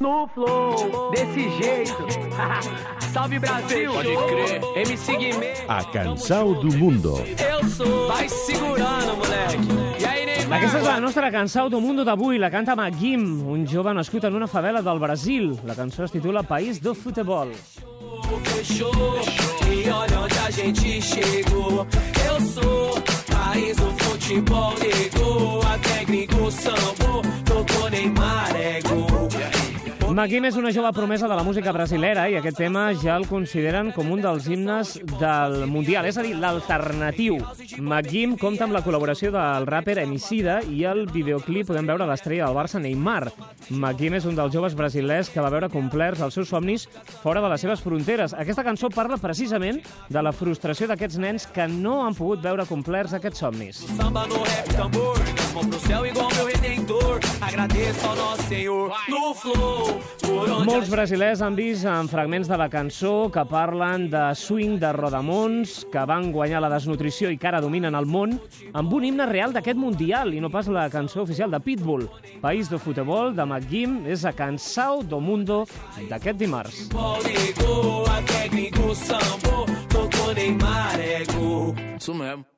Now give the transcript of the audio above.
No flow, desse jeito. Salve Brasil! Pode crer. MC Guimê. A Cançó do Mundo. Eu sou. Vai segurando, moleque. E aí, Neymar? Aquesta és la nostra cançó do mundo d'avui. La canta Maguim, un jove nascut en una favela del Brasil. La cançó es titula País do Futebol. fechou. E olha onde a gente chegou. Eu sou país do futebol, negou. Até gringo sambou, tocou Neymar, é Maguim és una jove promesa de la música brasilera i aquest tema ja el consideren com un dels himnes del Mundial, és a dir, l'alternatiu. Maguim compta amb la col·laboració del rapper Emicida i el videoclip podem veure l'estrella del Barça Neymar. Maguim és un dels joves brasilers que va veure complerts els seus somnis fora de les seves fronteres. Aquesta cançó parla precisament de la frustració d'aquests nens que no han pogut veure complerts aquests somnis. Samba no rap tambor, pro céu igual meu redentor. Molts brasilers han vist en fragments de la cançó que parlen de swing de rodamons, que van guanyar la desnutrició i que ara dominen el món, amb un himne real d'aquest Mundial i no pas la cançó oficial de Pitbull. País do futebol, de McGim, és a Cansao do Mundo d'aquest dimarts. Isso mesmo.